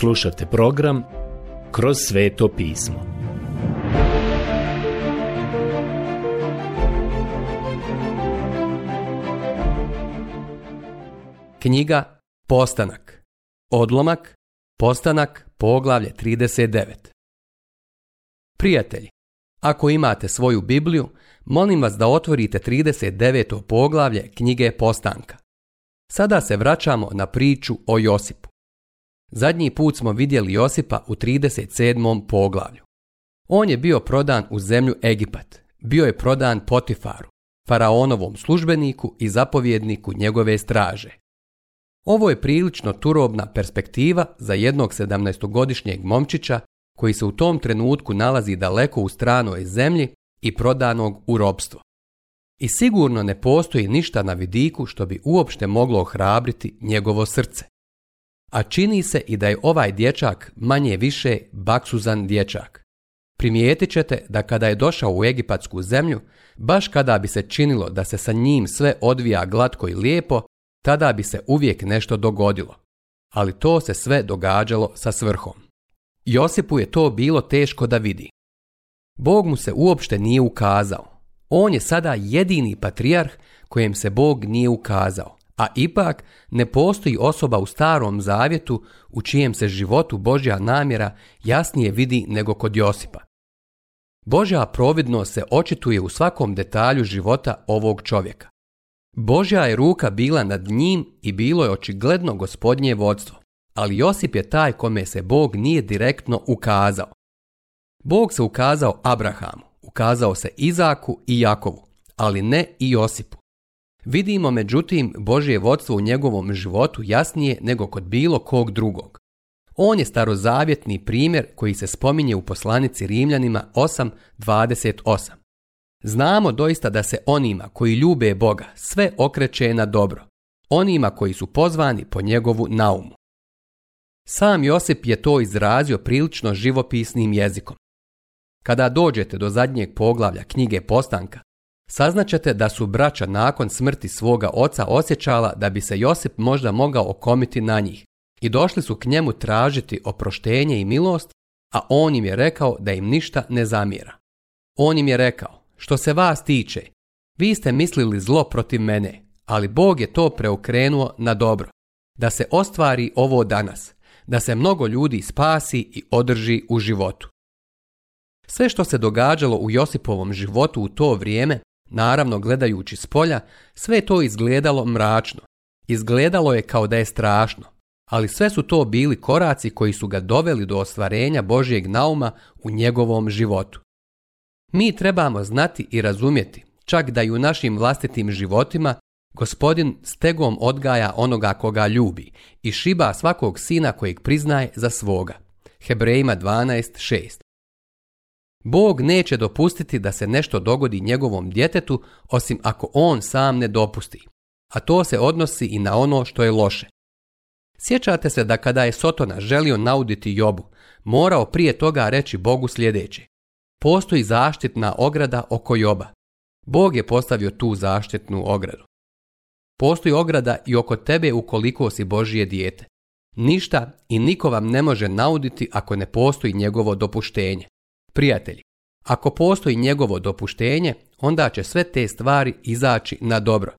Slušajte program Kroz sveto pismo. Knjiga Postanak. Odlomak Postanak poglavlje 39. Prijatelji, ako imate svoju Bibliju, molim vas da otvorite 39. poglavlje knjige Postanka. Sada se vraćamo na priču o Josipu. Zadnji put smo vidjeli Josipa u 37. poglavlju. On je bio prodan u zemlju Egipat. Bio je prodan Potifaru, faraonovom službeniku i zapovjedniku njegove straže. Ovo je prilično turobna perspektiva za jednog 17-godišnjeg momčića koji se u tom trenutku nalazi daleko u stranoj zemlji i prodanog u robstvo. I sigurno ne postoji ništa na vidiku što bi uopšte moglo ohrabriti njegovo srce a čini se i da je ovaj dječak manje više baksuzan dječak. Primijetit ćete da kada je došao u egipatsku zemlju, baš kada bi se činilo da se sa njim sve odvija glatko i lijepo, tada bi se uvijek nešto dogodilo. Ali to se sve događalo sa svrhom. Josipu je to bilo teško da vidi. Bog mu se uopšte nije ukazao. On je sada jedini patrijarh kojem se Bog nije ukazao. A ipak ne postoji osoba u starom zavjetu u čijem se životu Božja namjera jasnije vidi nego kod Josipa. Božja providnost se očituje u svakom detalju života ovog čovjeka. Božja je ruka bila nad njim i bilo je očigledno gospodnje vodstvo, ali Josip je taj kome se Bog nije direktno ukazao. Bog se ukazao Abrahamu, ukazao se Izaku i Jakovu, ali ne i Josipu. Vidimo međutim Božje vodstvo u njegovom životu jasnije nego kod bilo kog drugog. On je starozavjetni primjer koji se spominje u poslanici Rimljanima 8.28. Znamo doista da se onima koji ljube Boga sve okreće na dobro, onima koji su pozvani po njegovu naumu. Sam Josip je to izrazio prilično živopisnim jezikom. Kada dođete do zadnjeg poglavlja knjige Postanka, saznaćete da su braća nakon smrti svoga oca osjećala da bi se Josip možda mogao okomiti na njih i došli su k njemu tražiti oproštenje i milost, a on im je rekao da im ništa ne zamjera. On im je rekao, što se vas tiče, vi ste mislili zlo protiv mene, ali Bog je to preokrenuo na dobro, da se ostvari ovo danas, da se mnogo ljudi spasi i održi u životu. Sve što se događalo u Josipovom životu u to vrijeme Naravno, gledajući s polja, sve to izgledalo mračno. Izgledalo je kao da je strašno, ali sve su to bili koraci koji su ga doveli do ostvarenja Božjeg nauma u njegovom životu. Mi trebamo znati i razumjeti, čak da i u našim vlastitim životima, gospodin stegom odgaja onoga koga ljubi i šiba svakog sina kojeg priznaje za svoga. Hebrejima 12.6 Bog neće dopustiti da se nešto dogodi njegovom djetetu osim ako on sam ne dopusti, a to se odnosi i na ono što je loše. Sjećate se da kada je Sotona želio nauditi Jobu, morao prije toga reći Bogu sljedeće. Postoji zaštitna ograda oko Joba. Bog je postavio tu zaštitnu ogradu. Postoji ograda i oko tebe ukoliko si Božije dijete. Ništa i niko vam ne može nauditi ako ne postoji njegovo dopuštenje. Prijatelji, ako postoji njegovo dopuštenje, onda će sve te stvari izaći na dobro.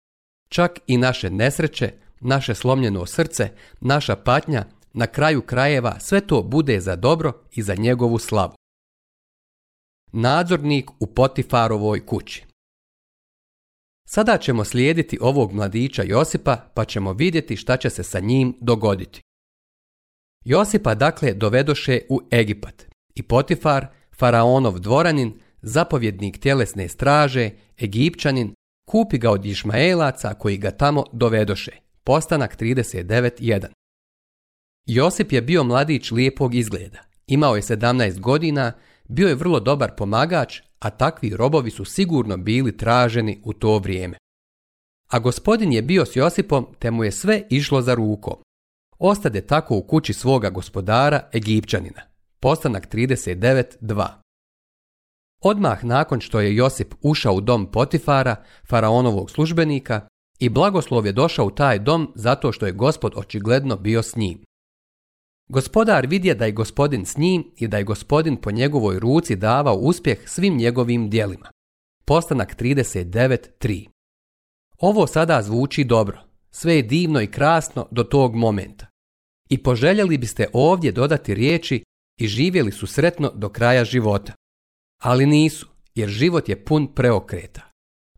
Čak i naše nesreće, naše slomljeno srce, naša patnja, na kraju krajeva sve to bude za dobro i za njegovu slavu. Nadzornik u Potifarovoj kući Sada ćemo slijediti ovog mladića Josipa pa ćemo vidjeti šta će se sa njim dogoditi. Josipa dakle dovedoše u Egipat i Potifar – faraonov dvoranin, zapovjednik tjelesne straže, egipćanin, kupi ga od Išmaelaca koji ga tamo dovedoše. Postanak 39.1 Josip je bio mladić lijepog izgleda. Imao je 17 godina, bio je vrlo dobar pomagač, a takvi robovi su sigurno bili traženi u to vrijeme. A gospodin je bio s Josipom, te mu je sve išlo za rukom. Ostade tako u kući svoga gospodara Egipćanina. Postanak 39.2 Odmah nakon što je Josip ušao u dom Potifara, faraonovog službenika, i blagoslov je došao u taj dom zato što je gospod očigledno bio s njim. Gospodar vidje da je gospodin s njim i da je gospodin po njegovoj ruci davao uspjeh svim njegovim dijelima. Postanak 39.3 Ovo sada zvuči dobro. Sve je divno i krasno do tog momenta. I poželjeli biste ovdje dodati riječi i živjeli su sretno do kraja života. Ali nisu, jer život je pun preokreta.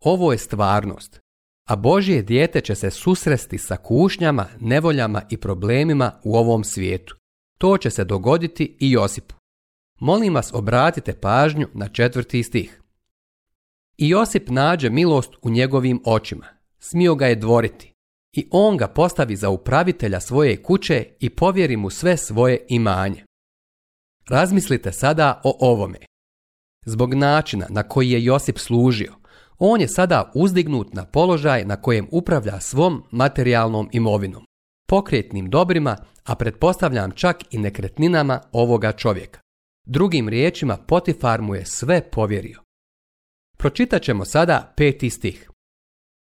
Ovo je stvarnost, a Božje dijete će se susresti sa kušnjama, nevoljama i problemima u ovom svijetu. To će se dogoditi i Josipu. Molim vas obratite pažnju na četvrti stih. I Josip nađe milost u njegovim očima. Smio ga je dvoriti. I on ga postavi za upravitelja svoje kuće i povjeri mu sve svoje imanje. Razmislite sada o ovome. Zbog načina na koji je Josip služio, on je sada uzdignut na položaj na kojem upravlja svom materijalnom imovinom, pokretnim dobrima, a pretpostavljam čak i nekretninama ovoga čovjeka. Drugim riječima Potifar mu je sve povjerio. Pročitat ćemo sada peti stih.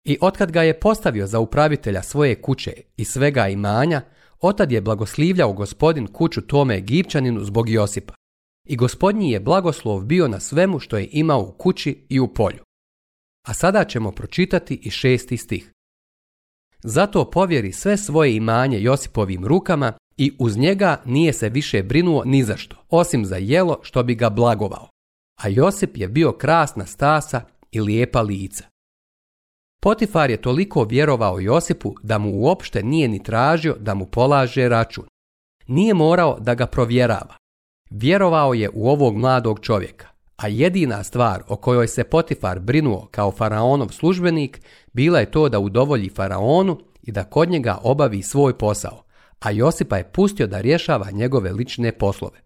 I otkad ga je postavio za upravitelja svoje kuće i svega imanja, Otad je blagoslivljao gospodin kuću tome Egipćaninu zbog Josipa. I gospodnji je blagoslov bio na svemu što je imao u kući i u polju. A sada ćemo pročitati i šesti stih. Zato povjeri sve svoje imanje Josipovim rukama i uz njega nije se više brinuo ni za što, osim za jelo što bi ga blagovao. A Josip je bio krasna stasa i lijepa lica. Potifar je toliko vjerovao Josipu da mu uopšte nije ni tražio da mu polaže račun. Nije morao da ga provjerava. Vjerovao je u ovog mladog čovjeka, a jedina stvar o kojoj se Potifar brinuo kao faraonov službenik bila je to da udovolji faraonu i da kod njega obavi svoj posao, a Josipa je pustio da rješava njegove lične poslove.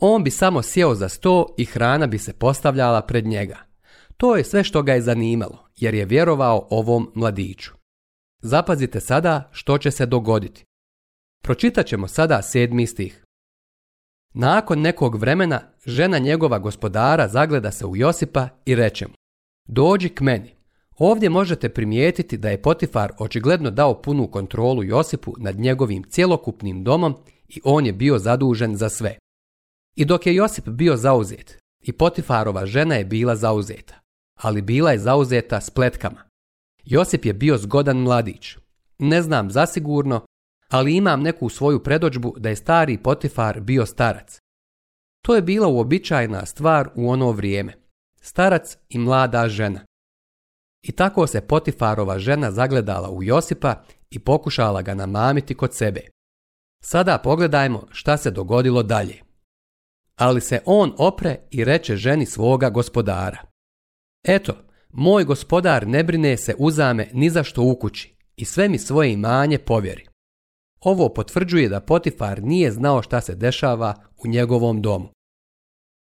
On bi samo sjeo za sto i hrana bi se postavljala pred njega – to je sve što ga je zanimalo, jer je vjerovao ovom mladiću. Zapazite sada što će se dogoditi. Pročitat ćemo sada sedmi stih. Nakon nekog vremena žena njegova gospodara zagleda se u Josipa i reče mu Dođi k meni. Ovdje možete primijetiti da je Potifar očigledno dao punu kontrolu Josipu nad njegovim cjelokupnim domom i on je bio zadužen za sve. I dok je Josip bio zauzet, i Potifarova žena je bila zauzeta ali bila je zauzeta spletkama. Josip je bio zgodan mladić. Ne znam zasigurno, ali imam neku svoju predođbu da je stari Potifar bio starac. To je bila uobičajena stvar u ono vrijeme. Starac i mlada žena. I tako se Potifarova žena zagledala u Josipa i pokušala ga namamiti kod sebe. Sada pogledajmo šta se dogodilo dalje. Ali se on opre i reče ženi svoga gospodara. Eto, moj gospodar ne brine se uzame ni za što u kući i sve mi svoje imanje povjeri. Ovo potvrđuje da Potifar nije znao šta se dešava u njegovom domu.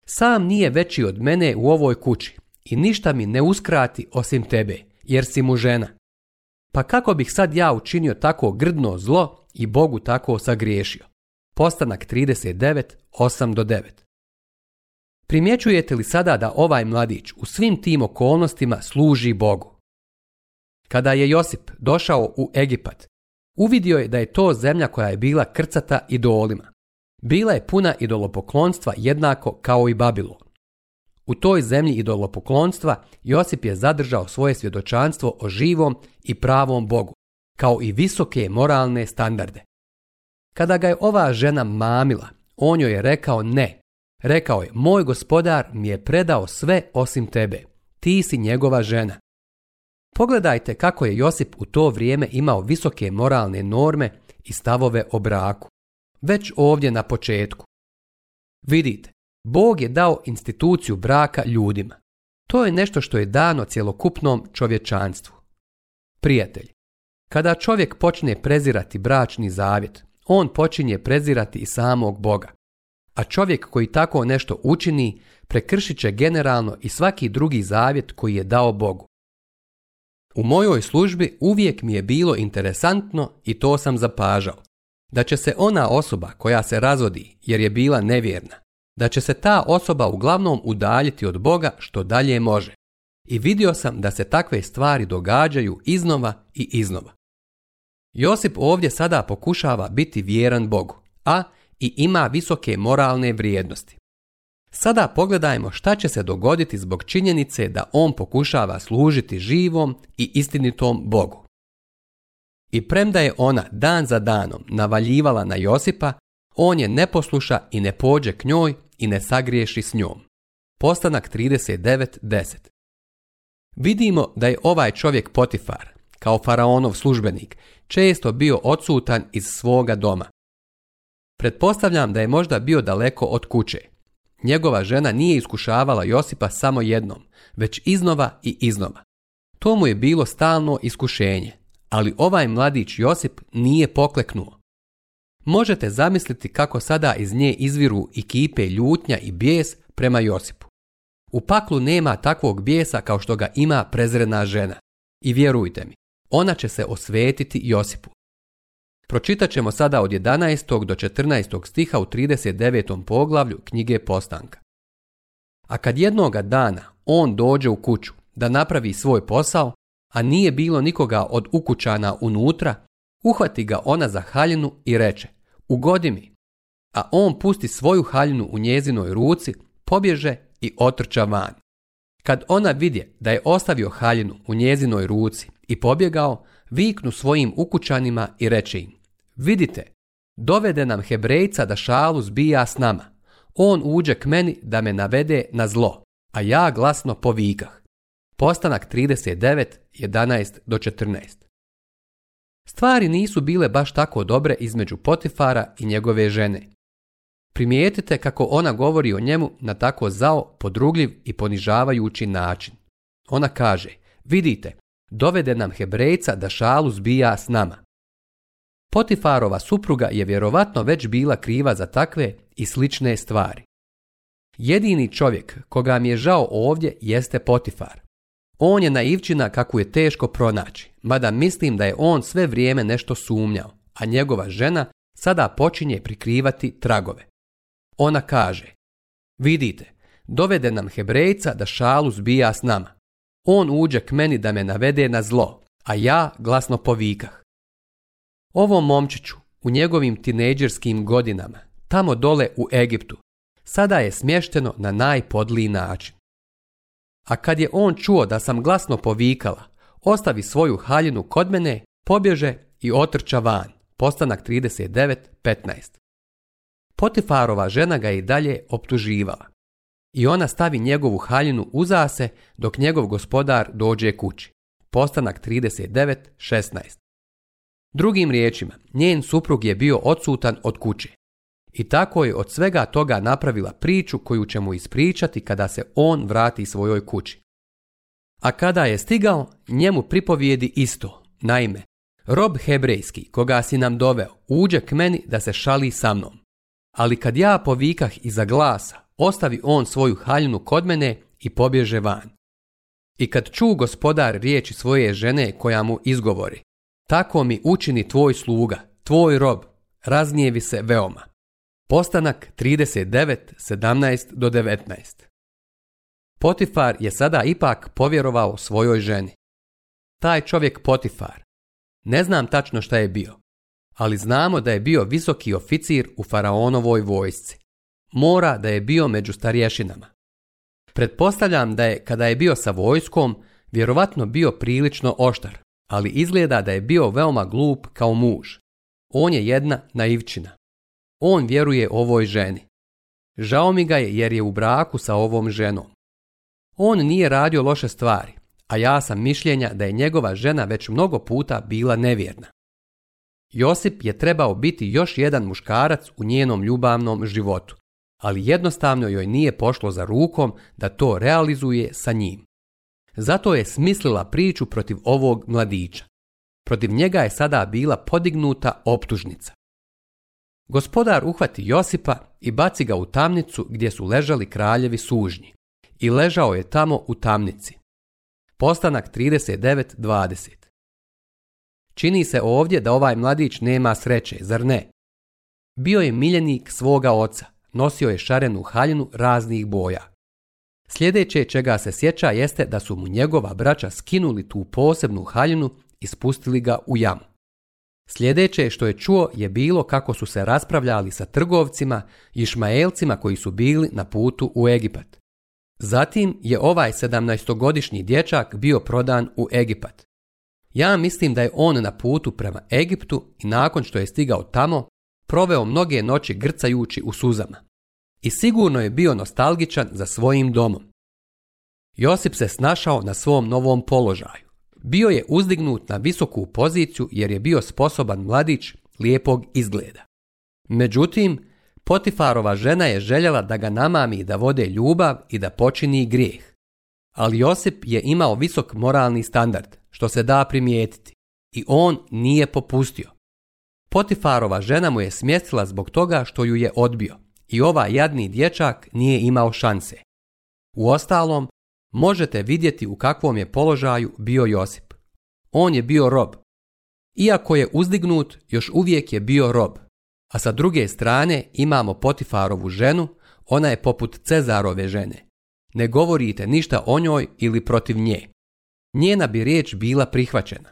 Sam nije veći od mene u ovoj kući i ništa mi ne uskrati osim tebe, jer si mu žena. Pa kako bih sad ja učinio tako grdno zlo i Bogu tako sagriješio? Postanak 39, do 9. Primjećujete li sada da ovaj mladić u svim tim okolnostima služi Bogu? Kada je Josip došao u Egipat, uvidio je da je to zemlja koja je bila krcata idolima. Bila je puna idolopoklonstva jednako kao i Babilon. U toj zemlji idolopoklonstva Josip je zadržao svoje svjedočanstvo o živom i pravom Bogu, kao i visoke moralne standarde. Kada ga je ova žena mamila, on joj je rekao ne Rekao je, moj gospodar mi je predao sve osim tebe, ti si njegova žena. Pogledajte kako je Josip u to vrijeme imao visoke moralne norme i stavove o braku. Već ovdje na početku. Vidite, Bog je dao instituciju braka ljudima. To je nešto što je dano cjelokupnom čovječanstvu. Prijatelj, kada čovjek počne prezirati bračni zavjet, on počinje prezirati i samog Boga a čovjek koji tako nešto učini prekršit će generalno i svaki drugi zavjet koji je dao Bogu. U mojoj službi uvijek mi je bilo interesantno i to sam zapažao. Da će se ona osoba koja se razvodi jer je bila nevjerna, da će se ta osoba uglavnom udaljiti od Boga što dalje može. I vidio sam da se takve stvari događaju iznova i iznova. Josip ovdje sada pokušava biti vjeran Bogu, a i ima visoke moralne vrijednosti. Sada pogledajmo šta će se dogoditi zbog činjenice da on pokušava služiti živom i istinitom Bogu. I premda je ona dan za danom navaljivala na Josipa, on je ne posluša i ne pođe k njoj i ne sagriješi s njom. Postanak 39.10 Vidimo da je ovaj čovjek Potifar, kao faraonov službenik, često bio odsutan iz svoga doma. Pretpostavljam da je možda bio daleko od kuće. Njegova žena nije iskušavala Josipa samo jednom, već iznova i iznova. To mu je bilo stalno iskušenje, ali ovaj mladić Josip nije pokleknuo. Možete zamisliti kako sada iz nje izviru i kipe ljutnja i bijes prema Josipu. U paklu nema takvog bijesa kao što ga ima prezrena žena. I vjerujte mi, ona će se osvetiti Josipu. Pročitat ćemo sada od 11. do 14. stiha u 39. poglavlju knjige Postanka. A kad jednoga dana on dođe u kuću da napravi svoj posao, a nije bilo nikoga od ukućana unutra, uhvati ga ona za haljinu i reče, ugodi mi. A on pusti svoju haljinu u njezinoj ruci, pobježe i otrča van. Kad ona vidje da je ostavio haljinu u njezinoj ruci i pobjegao, viknu svojim ukućanima i reče im, Vidite, dovede nam hebrejca da šalu zbija s nama. On uđe k meni da me navede na zlo, a ja glasno povikah. Postanak 3911 do 14. Stvari nisu bile baš tako dobre između Potifara i njegove žene. Primijetite kako ona govori o njemu na tako zao, podrugljiv i ponižavajući način. Ona kaže, vidite, dovede nam hebrejca da šalu zbija s nama. Potifarova supruga je vjerovatno već bila kriva za takve i slične stvari. Jedini čovjek koga mi je žao ovdje jeste Potifar. On je naivčina kakvu je teško pronaći, mada mislim da je on sve vrijeme nešto sumnjao, a njegova žena sada počinje prikrivati tragove. Ona kaže, vidite, dovede nam Hebrejca da šalu zbija s nama. On uđe k meni da me navede na zlo, a ja glasno povikah. Ovom momčiću u njegovim tinejdžerskim godinama, tamo dole u Egiptu, sada je smješteno na najpodliji način. A kad je on čuo da sam glasno povikala, ostavi svoju haljinu kod mene, pobježe i otrča van. Postanak 39.15. Potifarova žena ga je i dalje optuživala. I ona stavi njegovu haljinu zase dok njegov gospodar dođe kući. Postanak 39.16. Drugim riječima, njen suprug je bio odsutan od kuće. I tako je od svega toga napravila priču koju će mu ispričati kada se on vrati svojoj kući. A kada je stigao, njemu pripovijedi isto. Naime, rob hebrejski, koga si nam doveo, uđe k meni da se šali sa mnom. Ali kad ja povikah iza glasa, ostavi on svoju haljnu kod mene i pobježe van. I kad ču gospodar riječi svoje žene koja mu izgovori, tako mi učini tvoj sluga, tvoj rob, raznijevi se veoma. Postanak 39, do 19. Potifar je sada ipak povjerovao svojoj ženi. Taj čovjek Potifar. Ne znam tačno šta je bio, ali znamo da je bio visoki oficir u faraonovoj vojsci. Mora da je bio među starješinama. Pretpostavljam da je, kada je bio sa vojskom, vjerovatno bio prilično oštar ali izgleda da je bio veoma glup kao muž. On je jedna naivčina. On vjeruje ovoj ženi. Žao mi ga je jer je u braku sa ovom ženom. On nije radio loše stvari, a ja sam mišljenja da je njegova žena već mnogo puta bila nevjerna. Josip je trebao biti još jedan muškarac u njenom ljubavnom životu, ali jednostavno joj nije pošlo za rukom da to realizuje sa njim. Zato je smislila priču protiv ovog mladića. Protiv njega je sada bila podignuta optužnica. Gospodar uhvati Josipa i baci ga u tamnicu gdje su ležali kraljevi sužnji. I ležao je tamo u tamnici. Postanak 39.20 Čini se ovdje da ovaj mladić nema sreće, zar ne? Bio je miljenik svoga oca, nosio je šarenu haljinu raznih boja. Sljedeće čega se sjeća jeste da su mu njegova braća skinuli tu posebnu haljinu i spustili ga u jamu. Sljedeće što je čuo je bilo kako su se raspravljali sa trgovcima i šmaelcima koji su bili na putu u Egipat. Zatim je ovaj 17-godišnji dječak bio prodan u Egipat. Ja mislim da je on na putu prema Egiptu i nakon što je stigao tamo, proveo mnoge noći grcajući u suzama i sigurno je bio nostalgičan za svojim domom. Josip se snašao na svom novom položaju. Bio je uzdignut na visoku poziciju jer je bio sposoban mladić lijepog izgleda. Međutim, Potifarova žena je željela da ga namami da vode ljubav i da počini grijeh. Ali Josip je imao visok moralni standard, što se da primijetiti. I on nije popustio. Potifarova žena mu je smjestila zbog toga što ju je odbio i ovaj jadni dječak nije imao šanse. Uostalom, možete vidjeti u kakvom je položaju bio Josip. On je bio rob. Iako je uzdignut, još uvijek je bio rob. A sa druge strane imamo Potifarovu ženu, ona je poput Cezarove žene. Ne govorite ništa o njoj ili protiv nje. Njena bi riječ bila prihvaćena.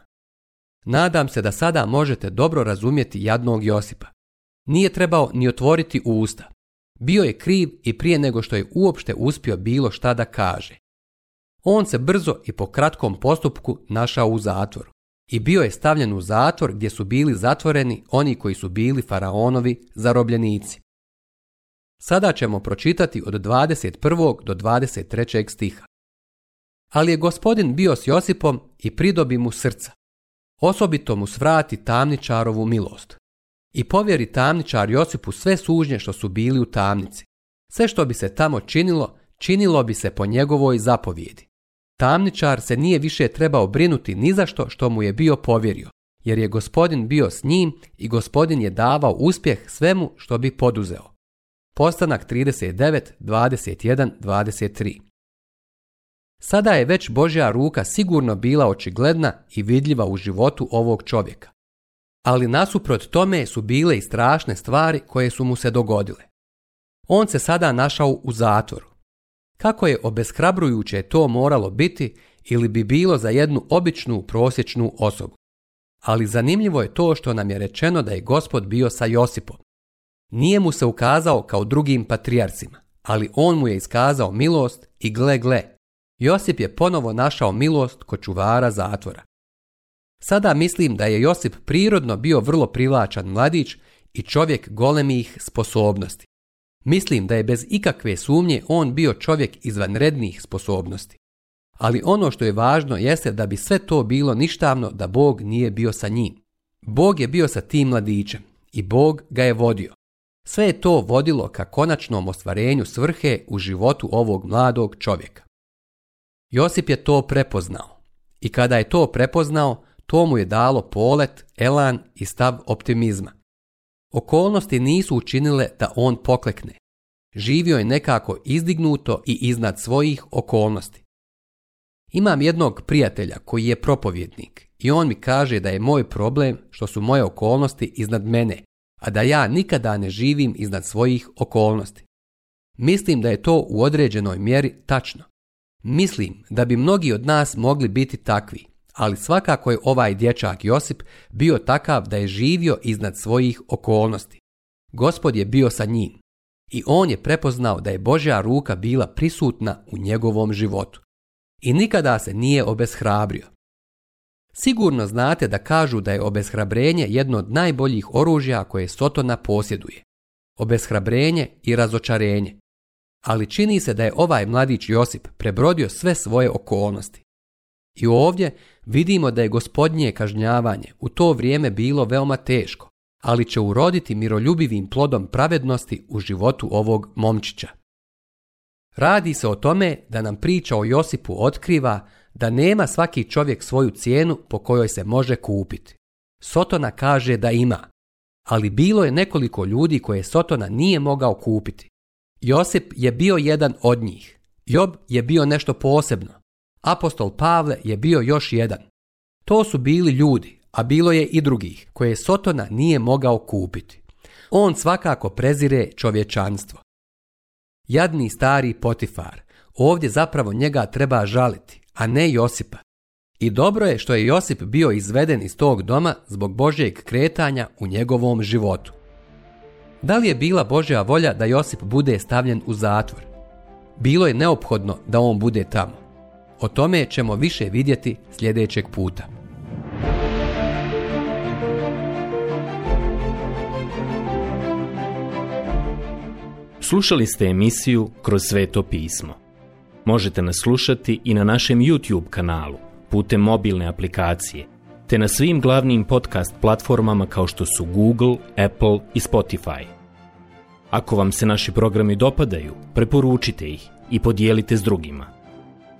Nadam se da sada možete dobro razumjeti jadnog Josipa. Nije trebao ni otvoriti usta. Bio je kriv i prije nego što je uopšte uspio bilo šta da kaže. On se brzo i po kratkom postupku našao u zatvoru i bio je stavljen u zatvor gdje su bili zatvoreni oni koji su bili faraonovi zarobljenici. Sada ćemo pročitati od 21. do 23. stiha. Ali je gospodin bio s Josipom i pridobi mu srca. Osobito mu svrati tamničarovu milost, i povjeri tamničar Josipu sve sužnje što su bili u tamnici. Sve što bi se tamo činilo, činilo bi se po njegovoj zapovjedi. Tamničar se nije više trebao brinuti ni za što što mu je bio povjerio, jer je gospodin bio s njim i gospodin je davao uspjeh svemu što bi poduzeo. Postanak 39, 21, Sada je već Božja ruka sigurno bila očigledna i vidljiva u životu ovog čovjeka ali nasuprot tome su bile i strašne stvari koje su mu se dogodile. On se sada našao u zatvoru. Kako je obeshrabrujuće to moralo biti ili bi bilo za jednu običnu prosječnu osobu. Ali zanimljivo je to što nam je rečeno da je gospod bio sa Josipom. Nije mu se ukazao kao drugim patrijarcima, ali on mu je iskazao milost i gle gle. Josip je ponovo našao milost kod čuvara zatvora. Sada mislim da je Josip prirodno bio vrlo privlačan mladić i čovjek golemih sposobnosti. Mislim da je bez ikakve sumnje on bio čovjek izvanrednih sposobnosti. Ali ono što je važno jeste da bi sve to bilo ništavno da Bog nije bio sa njim. Bog je bio sa tim mladićem i Bog ga je vodio. Sve je to vodilo ka konačnom ostvarenju svrhe u životu ovog mladog čovjeka. Josip je to prepoznao i kada je to prepoznao, to mu je dalo polet, elan i stav optimizma. Okolnosti nisu učinile da on poklekne. Živio je nekako izdignuto i iznad svojih okolnosti. Imam jednog prijatelja koji je propovjednik i on mi kaže da je moj problem što su moje okolnosti iznad mene, a da ja nikada ne živim iznad svojih okolnosti. Mislim da je to u određenoj mjeri tačno. Mislim da bi mnogi od nas mogli biti takvi, ali svakako je ovaj dječak Josip bio takav da je živio iznad svojih okolnosti. Gospod je bio sa njim i on je prepoznao da je Božja ruka bila prisutna u njegovom životu i nikada se nije obeshrabrio. Sigurno znate da kažu da je obeshrabrenje jedno od najboljih oružja koje Sotona posjeduje. Obeshrabrenje i razočarenje. Ali čini se da je ovaj mladić Josip prebrodio sve svoje okolnosti. I ovdje vidimo da je gospodnje kažnjavanje u to vrijeme bilo veoma teško, ali će uroditi miroljubivim plodom pravednosti u životu ovog momčića. Radi se o tome da nam priča o Josipu otkriva da nema svaki čovjek svoju cijenu po kojoj se može kupiti. Sotona kaže da ima, ali bilo je nekoliko ljudi koje Sotona nije mogao kupiti. Josip je bio jedan od njih. Job je bio nešto posebno. Apostol Pavle je bio još jedan. To su bili ljudi, a bilo je i drugih, koje Sotona nije mogao kupiti. On svakako prezire čovječanstvo. Jadni stari Potifar, ovdje zapravo njega treba žaliti, a ne Josipa. I dobro je što je Josip bio izveden iz tog doma zbog Božjeg kretanja u njegovom životu. Da li je bila Božja volja da Josip bude stavljen u zatvor? Bilo je neophodno da on bude tamo. O tome ćemo više vidjeti sljedećeg puta. Slušali ste emisiju Kroz sveto pismo. Možete nas slušati i na našem YouTube kanalu putem mobilne aplikacije te na svim glavnim podcast platformama kao što su Google, Apple i Spotify. Ako vam se naši programi dopadaju, preporučite ih i podijelite s drugima